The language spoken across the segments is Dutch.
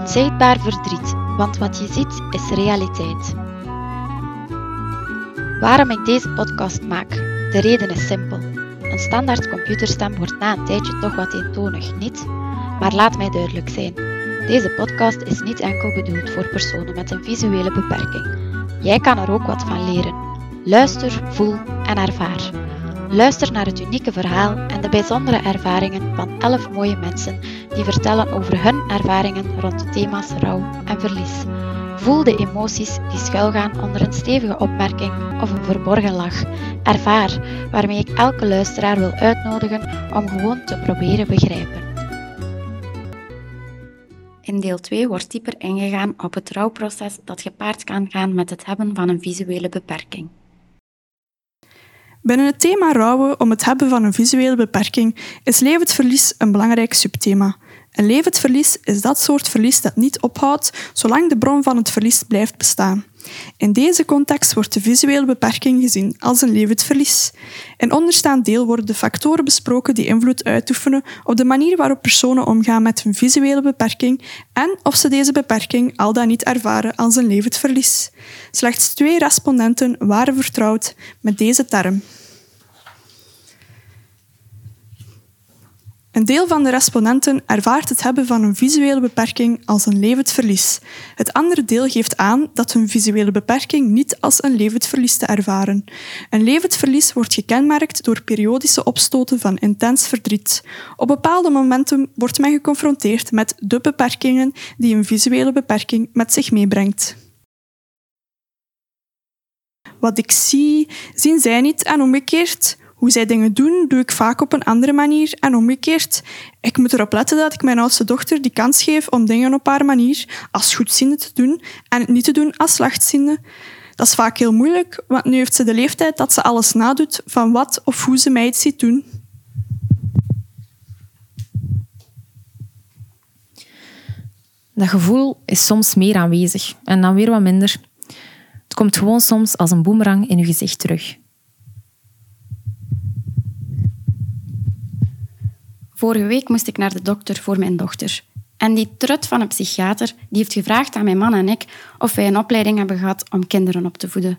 Onzichtbaar verdriet, want wat je ziet is realiteit. Waarom ik deze podcast maak? De reden is simpel. Een standaard computerstem wordt na een tijdje toch wat eentonig, niet? Maar laat mij duidelijk zijn. Deze podcast is niet enkel bedoeld voor personen met een visuele beperking. Jij kan er ook wat van leren. Luister, voel en ervaar. Luister naar het unieke verhaal en de bijzondere ervaringen van 11 mooie mensen die vertellen over hun ervaringen rond de thema's rouw en verlies. Voel de emoties die schuilgaan onder een stevige opmerking of een verborgen lach. Ervaar waarmee ik elke luisteraar wil uitnodigen om gewoon te proberen begrijpen. In deel 2 wordt dieper ingegaan op het rouwproces dat gepaard kan gaan met het hebben van een visuele beperking. Binnen het thema rouwen om het hebben van een visuele beperking is levend verlies een belangrijk subthema. Een levend verlies is dat soort verlies dat niet ophoudt zolang de bron van het verlies blijft bestaan. In deze context wordt de visuele beperking gezien als een levend verlies. In onderstaand deel worden de factoren besproken die invloed uitoefenen op de manier waarop personen omgaan met hun visuele beperking en of ze deze beperking al dan niet ervaren als een levend verlies. Slechts twee respondenten waren vertrouwd met deze term. Een deel van de respondenten ervaart het hebben van een visuele beperking als een levend verlies. Het andere deel geeft aan dat hun visuele beperking niet als een levend verlies te ervaren. Een levend verlies wordt gekenmerkt door periodische opstoten van intens verdriet. Op bepaalde momenten wordt men geconfronteerd met de beperkingen die een visuele beperking met zich meebrengt. Wat ik zie, zien zij niet en omgekeerd. Hoe zij dingen doen, doe ik vaak op een andere manier en omgekeerd. Ik moet erop letten dat ik mijn oudste dochter die kans geef om dingen op haar manier als goedziende te doen en het niet te doen als slechtziende. Dat is vaak heel moeilijk, want nu heeft ze de leeftijd dat ze alles nadoet van wat of hoe ze mij iets ziet doen. Dat gevoel is soms meer aanwezig en dan weer wat minder. Het komt gewoon soms als een boemerang in je gezicht terug. Vorige week moest ik naar de dokter voor mijn dochter. En die trut van een psychiater die heeft gevraagd aan mijn man en ik of wij een opleiding hebben gehad om kinderen op te voeden.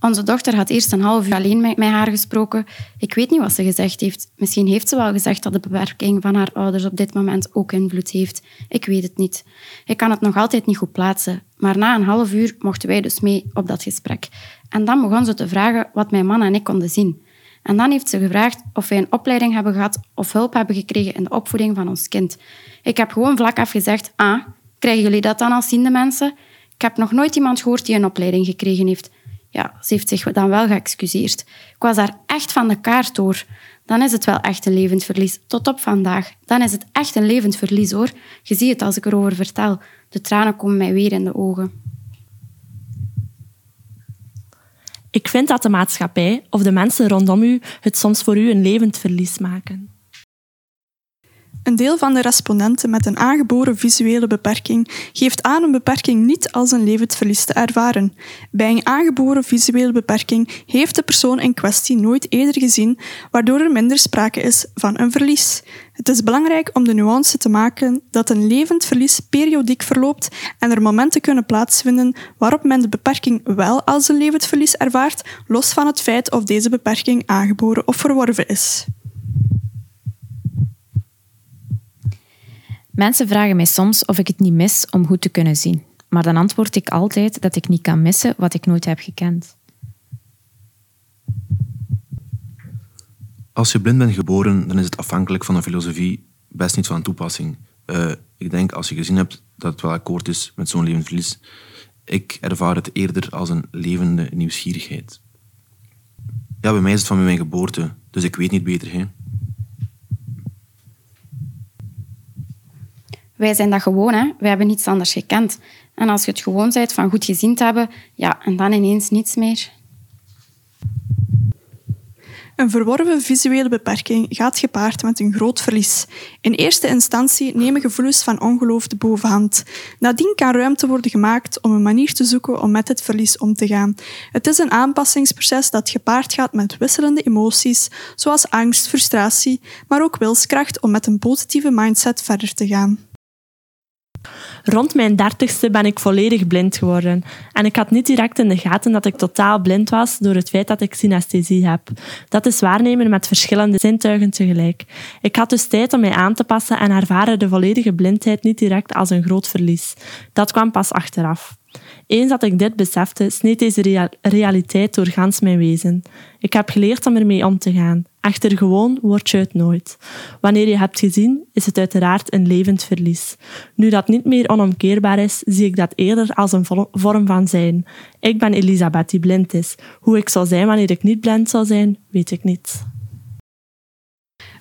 Onze dochter had eerst een half uur alleen met haar gesproken. Ik weet niet wat ze gezegd heeft. Misschien heeft ze wel gezegd dat de beperking van haar ouders op dit moment ook invloed heeft. Ik weet het niet. Ik kan het nog altijd niet goed plaatsen. Maar na een half uur mochten wij dus mee op dat gesprek. En dan begon ze te vragen wat mijn man en ik konden zien. En dan heeft ze gevraagd of wij een opleiding hebben gehad of hulp hebben gekregen in de opvoeding van ons kind. Ik heb gewoon vlak af gezegd, ah, krijgen jullie dat dan als ziende mensen? Ik heb nog nooit iemand gehoord die een opleiding gekregen heeft. Ja, ze heeft zich dan wel geëxcuseerd. Ik was daar echt van de kaart door. Dan is het wel echt een levend verlies. Tot op vandaag. Dan is het echt een levend verlies hoor. Je ziet het als ik erover vertel. De tranen komen mij weer in de ogen. Ik vind dat de maatschappij of de mensen rondom u het soms voor u een levend verlies maken. Een deel van de respondenten met een aangeboren visuele beperking geeft aan een beperking niet als een levend verlies te ervaren. Bij een aangeboren visuele beperking heeft de persoon in kwestie nooit eerder gezien, waardoor er minder sprake is van een verlies. Het is belangrijk om de nuance te maken dat een levend verlies periodiek verloopt en er momenten kunnen plaatsvinden waarop men de beperking wel als een levend verlies ervaart, los van het feit of deze beperking aangeboren of verworven is. Mensen vragen mij soms of ik het niet mis om goed te kunnen zien. Maar dan antwoord ik altijd dat ik niet kan missen wat ik nooit heb gekend. Als je blind bent geboren, dan is het afhankelijk van de filosofie best niet van toepassing. Uh, ik denk als je gezien hebt dat het wel akkoord is met zo'n levend verlies, ik ervaar het eerder als een levende nieuwsgierigheid. Ja, bij mij is het van mijn geboorte, dus ik weet niet beter. Hè. Wij zijn dat gewoon, hè. wij hebben niets anders gekend. En als je het gewoon bent van goed gezien te hebben, ja, en dan ineens niets meer. Een verworven visuele beperking gaat gepaard met een groot verlies. In eerste instantie nemen gevoelens van ongeloof de bovenhand. Nadien kan ruimte worden gemaakt om een manier te zoeken om met het verlies om te gaan. Het is een aanpassingsproces dat gepaard gaat met wisselende emoties, zoals angst, frustratie, maar ook wilskracht om met een positieve mindset verder te gaan. Rond mijn dertigste ben ik volledig blind geworden. En ik had niet direct in de gaten dat ik totaal blind was door het feit dat ik synesthesie heb. Dat is waarnemen met verschillende zintuigen tegelijk. Ik had dus tijd om mij aan te passen en ervaren de volledige blindheid niet direct als een groot verlies. Dat kwam pas achteraf. Eens dat ik dit besefte, sneed deze realiteit door gans mijn wezen. Ik heb geleerd om ermee om te gaan. Echter gewoon word je het nooit. Wanneer je hebt gezien, is het uiteraard een levend verlies. Nu dat niet meer onomkeerbaar is, zie ik dat eerder als een vorm van zijn. Ik ben Elisabeth die blind is. Hoe ik zal zijn wanneer ik niet blind zal zijn, weet ik niet.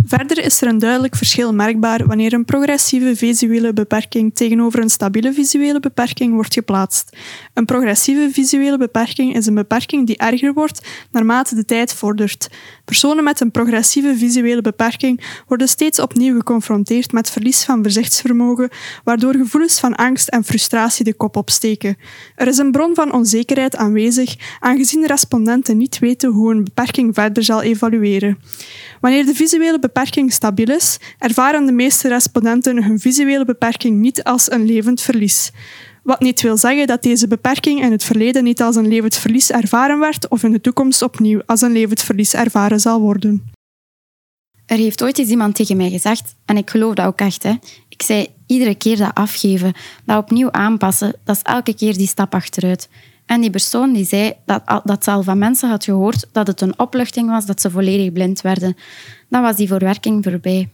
Verder is er een duidelijk verschil merkbaar wanneer een progressieve visuele beperking tegenover een stabiele visuele beperking wordt geplaatst. Een progressieve visuele beperking is een beperking die erger wordt naarmate de tijd vordert. Personen met een progressieve visuele beperking worden steeds opnieuw geconfronteerd met verlies van verzichtsvermogen, waardoor gevoelens van angst en frustratie de kop opsteken. Er is een bron van onzekerheid aanwezig, aangezien respondenten niet weten hoe een beperking verder zal evalueren. Wanneer de visuele beperking stabiel is, ervaren de meeste respondenten hun visuele beperking niet als een levend verlies. Wat niet wil zeggen dat deze beperking in het verleden niet als een levend verlies ervaren werd of in de toekomst opnieuw als een levend verlies ervaren zal worden. Er heeft ooit eens iemand tegen mij gezegd, en ik geloof dat ook echt. Hè. Ik zei, iedere keer dat afgeven, dat opnieuw aanpassen, dat is elke keer die stap achteruit. En die persoon die zei dat, dat ze al van mensen had gehoord dat het een opluchting was dat ze volledig blind werden. Dan was die verwerking voorbij.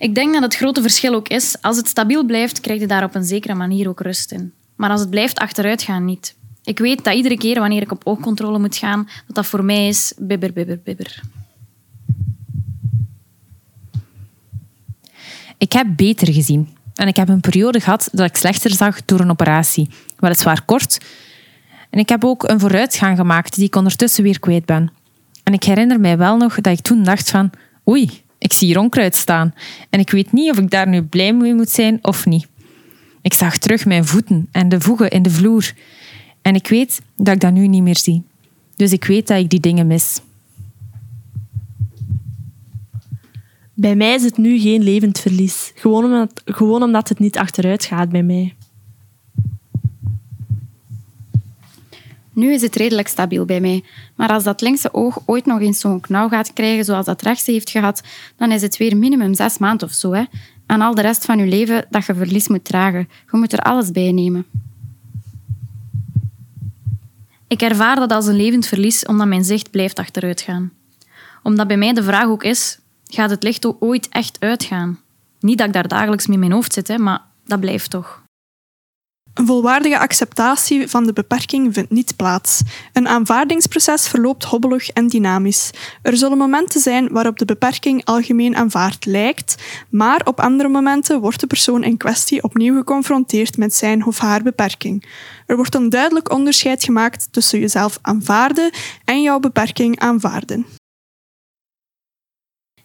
Ik denk dat het grote verschil ook is, als het stabiel blijft, krijg je daar op een zekere manier ook rust in. Maar als het blijft achteruit gaan, niet. Ik weet dat iedere keer wanneer ik op oogcontrole moet gaan, dat dat voor mij is bibber, bibber, bibber. Ik heb beter gezien. En ik heb een periode gehad dat ik slechter zag door een operatie. Weliswaar kort. En ik heb ook een vooruitgang gemaakt die ik ondertussen weer kwijt ben. En ik herinner mij wel nog dat ik toen dacht van... Oei, ik zie hier onkruid staan. En ik weet niet of ik daar nu blij mee moet zijn of niet. Ik zag terug mijn voeten en de voegen in de vloer. En ik weet dat ik dat nu niet meer zie. Dus ik weet dat ik die dingen mis. Bij mij is het nu geen levend verlies. Gewoon omdat, gewoon omdat het niet achteruit gaat bij mij. Nu is het redelijk stabiel bij mij. Maar als dat linkse oog ooit nog eens zo'n knauw gaat krijgen zoals dat rechtse heeft gehad, dan is het weer minimum zes maanden of zo. Hè? En al de rest van je leven dat je verlies moet dragen. Je moet er alles bij nemen. Ik ervaar dat als een levend verlies omdat mijn zicht blijft achteruit gaan. Omdat bij mij de vraag ook is, gaat het licht ooit echt uitgaan? Niet dat ik daar dagelijks mee in mijn hoofd zit, hè, maar dat blijft toch. Een volwaardige acceptatie van de beperking vindt niet plaats. Een aanvaardingsproces verloopt hobbelig en dynamisch. Er zullen momenten zijn waarop de beperking algemeen aanvaard lijkt, maar op andere momenten wordt de persoon in kwestie opnieuw geconfronteerd met zijn of haar beperking. Er wordt een duidelijk onderscheid gemaakt tussen jezelf aanvaarden en jouw beperking aanvaarden.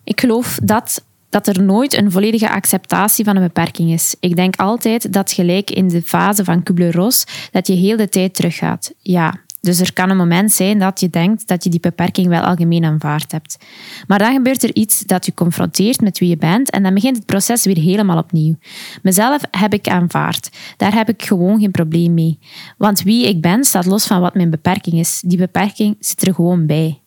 Ik geloof dat dat er nooit een volledige acceptatie van een beperking is. Ik denk altijd dat gelijk in de fase van Kubler-Ross, dat je heel de tijd teruggaat. Ja, dus er kan een moment zijn dat je denkt dat je die beperking wel algemeen aanvaard hebt. Maar dan gebeurt er iets dat je confronteert met wie je bent en dan begint het proces weer helemaal opnieuw. Mezelf heb ik aanvaard. Daar heb ik gewoon geen probleem mee. Want wie ik ben staat los van wat mijn beperking is. Die beperking zit er gewoon bij.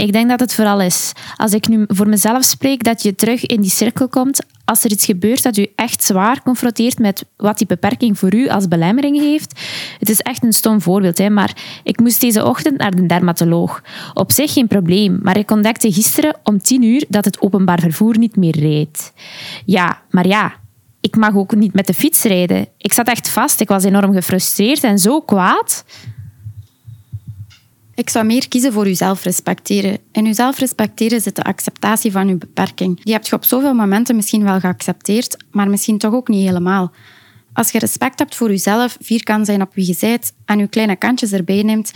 Ik denk dat het vooral is, als ik nu voor mezelf spreek, dat je terug in die cirkel komt als er iets gebeurt dat u echt zwaar confronteert met wat die beperking voor u als belemmering heeft. Het is echt een stom voorbeeld, hè, maar ik moest deze ochtend naar de dermatoloog. Op zich geen probleem, maar ik ontdekte gisteren om tien uur dat het openbaar vervoer niet meer reed. Ja, maar ja, ik mag ook niet met de fiets rijden. Ik zat echt vast, ik was enorm gefrustreerd en zo kwaad. Ik zou meer kiezen voor jezelf respecteren. In jezelf respecteren zit de acceptatie van je beperking. Die heb je op zoveel momenten misschien wel geaccepteerd, maar misschien toch ook niet helemaal. Als je respect hebt voor jezelf, vierkant zijn op wie je bent en je kleine kantjes erbij neemt,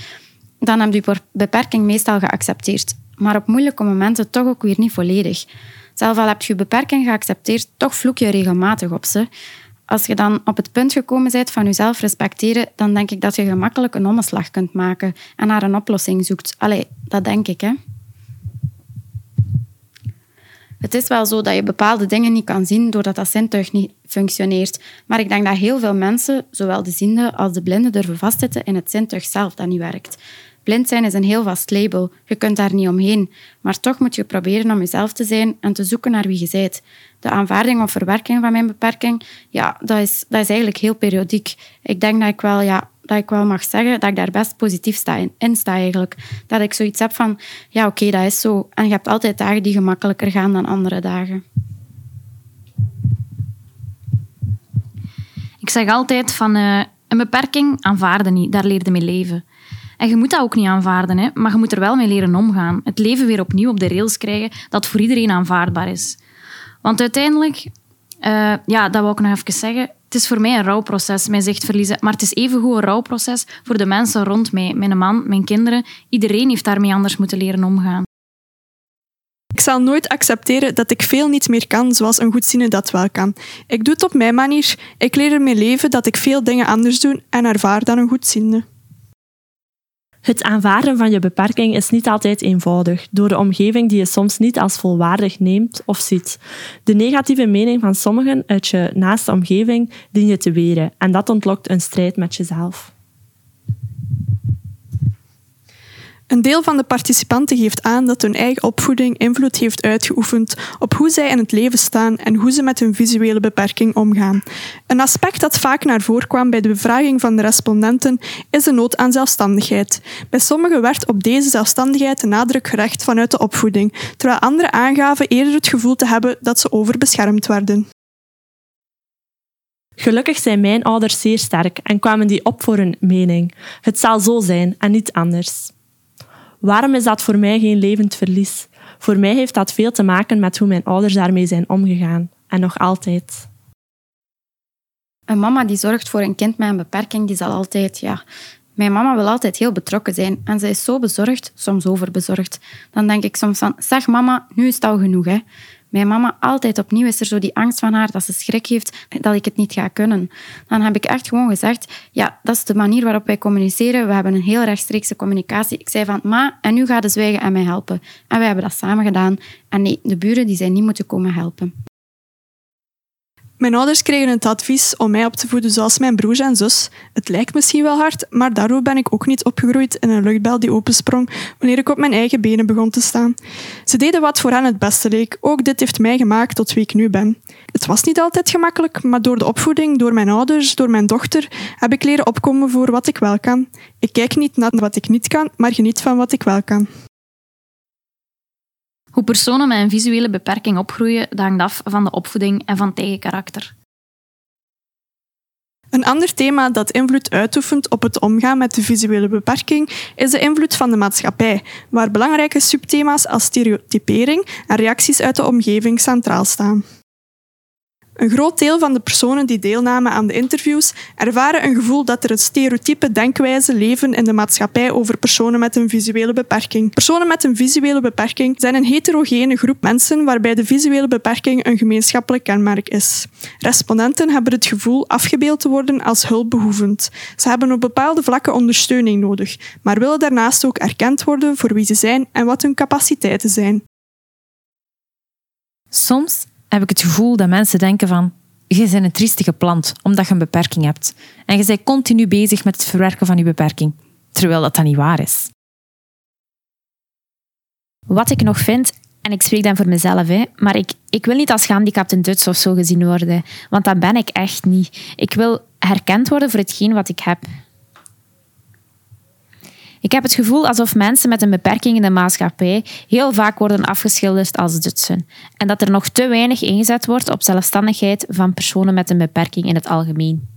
dan heb je beperking meestal geaccepteerd. Maar op moeilijke momenten toch ook weer niet volledig. Zelf al heb je je beperking geaccepteerd, toch vloek je regelmatig op ze als je dan op het punt gekomen bent van jezelf respecteren, dan denk ik dat je gemakkelijk een omslag kunt maken en naar een oplossing zoekt. Allee, dat denk ik, hè. Het is wel zo dat je bepaalde dingen niet kan zien doordat dat zintuig niet functioneert. Maar ik denk dat heel veel mensen, zowel de ziende als de blinde, durven vastzitten in het zintuig zelf dat niet werkt. Blind zijn is een heel vast label. Je kunt daar niet omheen. Maar toch moet je proberen om jezelf te zijn en te zoeken naar wie je bent. De aanvaarding of verwerking van mijn beperking, ja, dat is, dat is eigenlijk heel periodiek. Ik denk dat ik wel, ja, dat ik wel mag zeggen dat ik daar best positief sta in, in sta eigenlijk. Dat ik zoiets heb van, ja oké, dat is zo. En je hebt altijd dagen die gemakkelijker gaan dan andere dagen. Ik zeg altijd van uh, een beperking aanvaarden niet, daar leerde mee leven. En je moet dat ook niet aanvaarden, hè, maar je moet er wel mee leren omgaan. Het leven weer opnieuw op de rails krijgen dat voor iedereen aanvaardbaar is. Want uiteindelijk, uh, ja, dat wil ik nog even zeggen, het is voor mij een rouwproces, mijn zicht verliezen. Maar het is evengoed een rouwproces voor de mensen rond mij. Mijn man, mijn kinderen. Iedereen heeft daarmee anders moeten leren omgaan. Ik zal nooit accepteren dat ik veel niet meer kan zoals een goedziende dat wel kan. Ik doe het op mijn manier. Ik leer ermee leven dat ik veel dingen anders doe en ervaar dan een goedziende. Het aanvaarden van je beperking is niet altijd eenvoudig, door de omgeving die je soms niet als volwaardig neemt of ziet. De negatieve mening van sommigen uit je naaste omgeving dien je te weren en dat ontlokt een strijd met jezelf. Een deel van de participanten geeft aan dat hun eigen opvoeding invloed heeft uitgeoefend op hoe zij in het leven staan en hoe ze met hun visuele beperking omgaan. Een aspect dat vaak naar voren kwam bij de bevraging van de respondenten is de nood aan zelfstandigheid. Bij sommigen werd op deze zelfstandigheid de nadruk gelegd vanuit de opvoeding, terwijl anderen aangaven eerder het gevoel te hebben dat ze overbeschermd werden. Gelukkig zijn mijn ouders zeer sterk en kwamen die op voor hun mening. Het zal zo zijn en niet anders. Waarom is dat voor mij geen levend verlies? Voor mij heeft dat veel te maken met hoe mijn ouders daarmee zijn omgegaan. En nog altijd. Een mama die zorgt voor een kind met een beperking, die zal altijd, ja... Mijn mama wil altijd heel betrokken zijn. En ze is zo bezorgd, soms overbezorgd. Dan denk ik soms van, zeg mama, nu is het al genoeg. Hè. Mijn mama, altijd opnieuw is er zo die angst van haar dat ze schrik heeft dat ik het niet ga kunnen. Dan heb ik echt gewoon gezegd, ja, dat is de manier waarop wij communiceren. We hebben een heel rechtstreekse communicatie. Ik zei van, ma, en nu ga je zwijgen en mij helpen. En wij hebben dat samen gedaan. En nee, de buren die zijn niet moeten komen helpen. Mijn ouders kregen het advies om mij op te voeden zoals mijn broers en zus. Het lijkt misschien wel hard, maar daardoor ben ik ook niet opgegroeid in een luchtbel die opensprong wanneer ik op mijn eigen benen begon te staan. Ze deden wat voor hen het beste leek. Ook dit heeft mij gemaakt tot wie ik nu ben. Het was niet altijd gemakkelijk, maar door de opvoeding, door mijn ouders, door mijn dochter, heb ik leren opkomen voor wat ik wel kan. Ik kijk niet naar wat ik niet kan, maar geniet van wat ik wel kan. Hoe personen met een visuele beperking opgroeien, hangt af van de opvoeding en van eigen karakter. Een ander thema dat invloed uitoefent op het omgaan met de visuele beperking is de invloed van de maatschappij, waar belangrijke subthema's als stereotypering en reacties uit de omgeving centraal staan. Een groot deel van de personen die deelnamen aan de interviews ervaren een gevoel dat er een stereotype denkwijze leven in de maatschappij over personen met een visuele beperking. Personen met een visuele beperking zijn een heterogene groep mensen waarbij de visuele beperking een gemeenschappelijk kenmerk is. Respondenten hebben het gevoel afgebeeld te worden als hulpbehoevend. Ze hebben op bepaalde vlakken ondersteuning nodig, maar willen daarnaast ook erkend worden voor wie ze zijn en wat hun capaciteiten zijn. Soms heb ik het gevoel dat mensen denken van je bent een triestige plant omdat je een beperking hebt. En je bent continu bezig met het verwerken van je beperking, terwijl dat dan niet waar is. Wat ik nog vind, en ik spreek dan voor mezelf, hè, maar ik, ik wil niet als gehandicapt in Duits of zo gezien worden, want dat ben ik echt niet. Ik wil herkend worden voor hetgeen wat ik heb. Ik heb het gevoel alsof mensen met een beperking in de maatschappij heel vaak worden afgeschilderd als Dutsen. En dat er nog te weinig ingezet wordt op zelfstandigheid van personen met een beperking in het algemeen.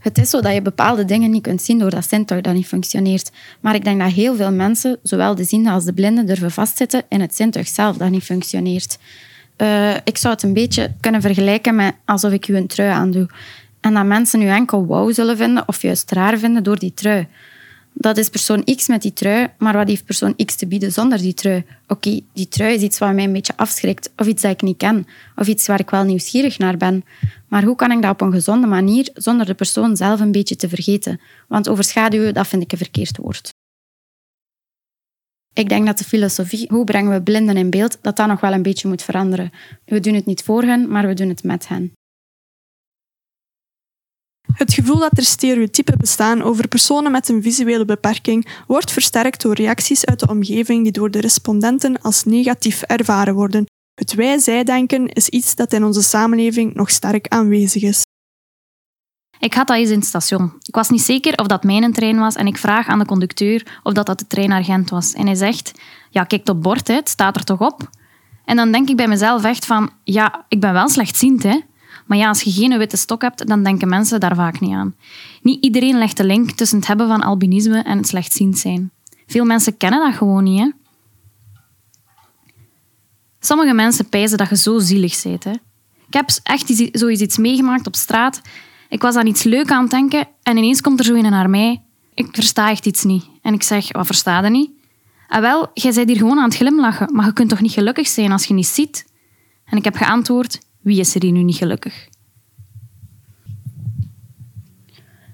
Het is zo dat je bepaalde dingen niet kunt zien door dat zintuig dat niet functioneert. Maar ik denk dat heel veel mensen, zowel de ziende als de blinden, durven vastzitten in het zintuig zelf dat niet functioneert. Uh, ik zou het een beetje kunnen vergelijken met alsof ik u een trui aandoe. En dat mensen nu enkel wauw zullen vinden of juist raar vinden door die trui. Dat is persoon X met die trui, maar wat heeft persoon X te bieden zonder die trui? Oké, die trui is iets wat mij een beetje afschrikt, of iets dat ik niet ken, of iets waar ik wel nieuwsgierig naar ben. Maar hoe kan ik dat op een gezonde manier zonder de persoon zelf een beetje te vergeten? Want overschaduwen, dat vind ik een verkeerd woord. Ik denk dat de filosofie, hoe brengen we blinden in beeld, dat dat nog wel een beetje moet veranderen. We doen het niet voor hen, maar we doen het met hen. Het gevoel dat er stereotypen bestaan over personen met een visuele beperking wordt versterkt door reacties uit de omgeving die door de respondenten als negatief ervaren worden. Het wij-zij-denken is iets dat in onze samenleving nog sterk aanwezig is. Ik had dat eens in het station. Ik was niet zeker of dat mijn trein was en ik vraag aan de conducteur of dat, dat de treinagent was. En hij zegt, ja, kijk op bord, het staat er toch op? En dan denk ik bij mezelf echt van, ja, ik ben wel slechtziend, hè. Maar ja, als je geen witte stok hebt, dan denken mensen daar vaak niet aan. Niet iedereen legt de link tussen het hebben van albinisme en het slechtziend zijn. Veel mensen kennen dat gewoon niet, hè. Sommige mensen pijzen dat je zo zielig bent, hè. Ik heb echt zoiets iets meegemaakt op straat ik was aan iets leuk aan het denken en ineens komt er zo een naar mij. Ik versta echt iets niet. En ik zeg, wat versta je niet? Ah wel, jij bent hier gewoon aan het glimlachen, maar je kunt toch niet gelukkig zijn als je niet ziet? En ik heb geantwoord, wie is er hier nu niet gelukkig?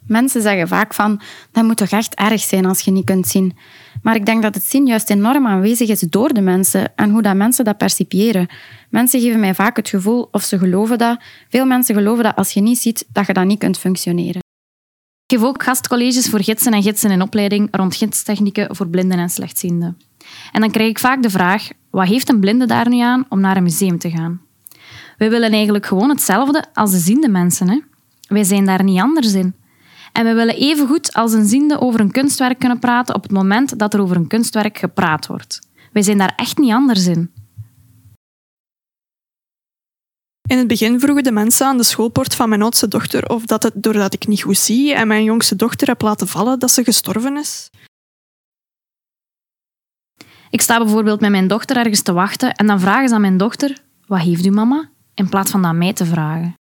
Mensen zeggen vaak van, dat moet toch echt erg zijn als je niet kunt zien. Maar ik denk dat het zien juist enorm aanwezig is door de mensen en hoe dat mensen dat percipiëren. Mensen geven mij vaak het gevoel of ze geloven dat. Veel mensen geloven dat als je niet ziet, dat je dan niet kunt functioneren. Ik geef ook gastcolleges voor gidsen en gidsen in opleiding rond gidstechnieken voor blinden en slechtzienden. En dan krijg ik vaak de vraag, wat heeft een blinde daar nu aan om naar een museum te gaan? Wij willen eigenlijk gewoon hetzelfde als de ziende mensen. Hè? Wij zijn daar niet anders in. En we willen even goed als een ziende over een kunstwerk kunnen praten op het moment dat er over een kunstwerk gepraat wordt. Wij zijn daar echt niet anders in. In het begin vroegen de mensen aan de schoolpoort van mijn oudste dochter of dat het doordat ik niet goed zie en mijn jongste dochter heb laten vallen dat ze gestorven is. Ik sta bijvoorbeeld met mijn dochter ergens te wachten en dan vragen ze aan mijn dochter: Wat heeft uw mama? In plaats van dat mij te vragen.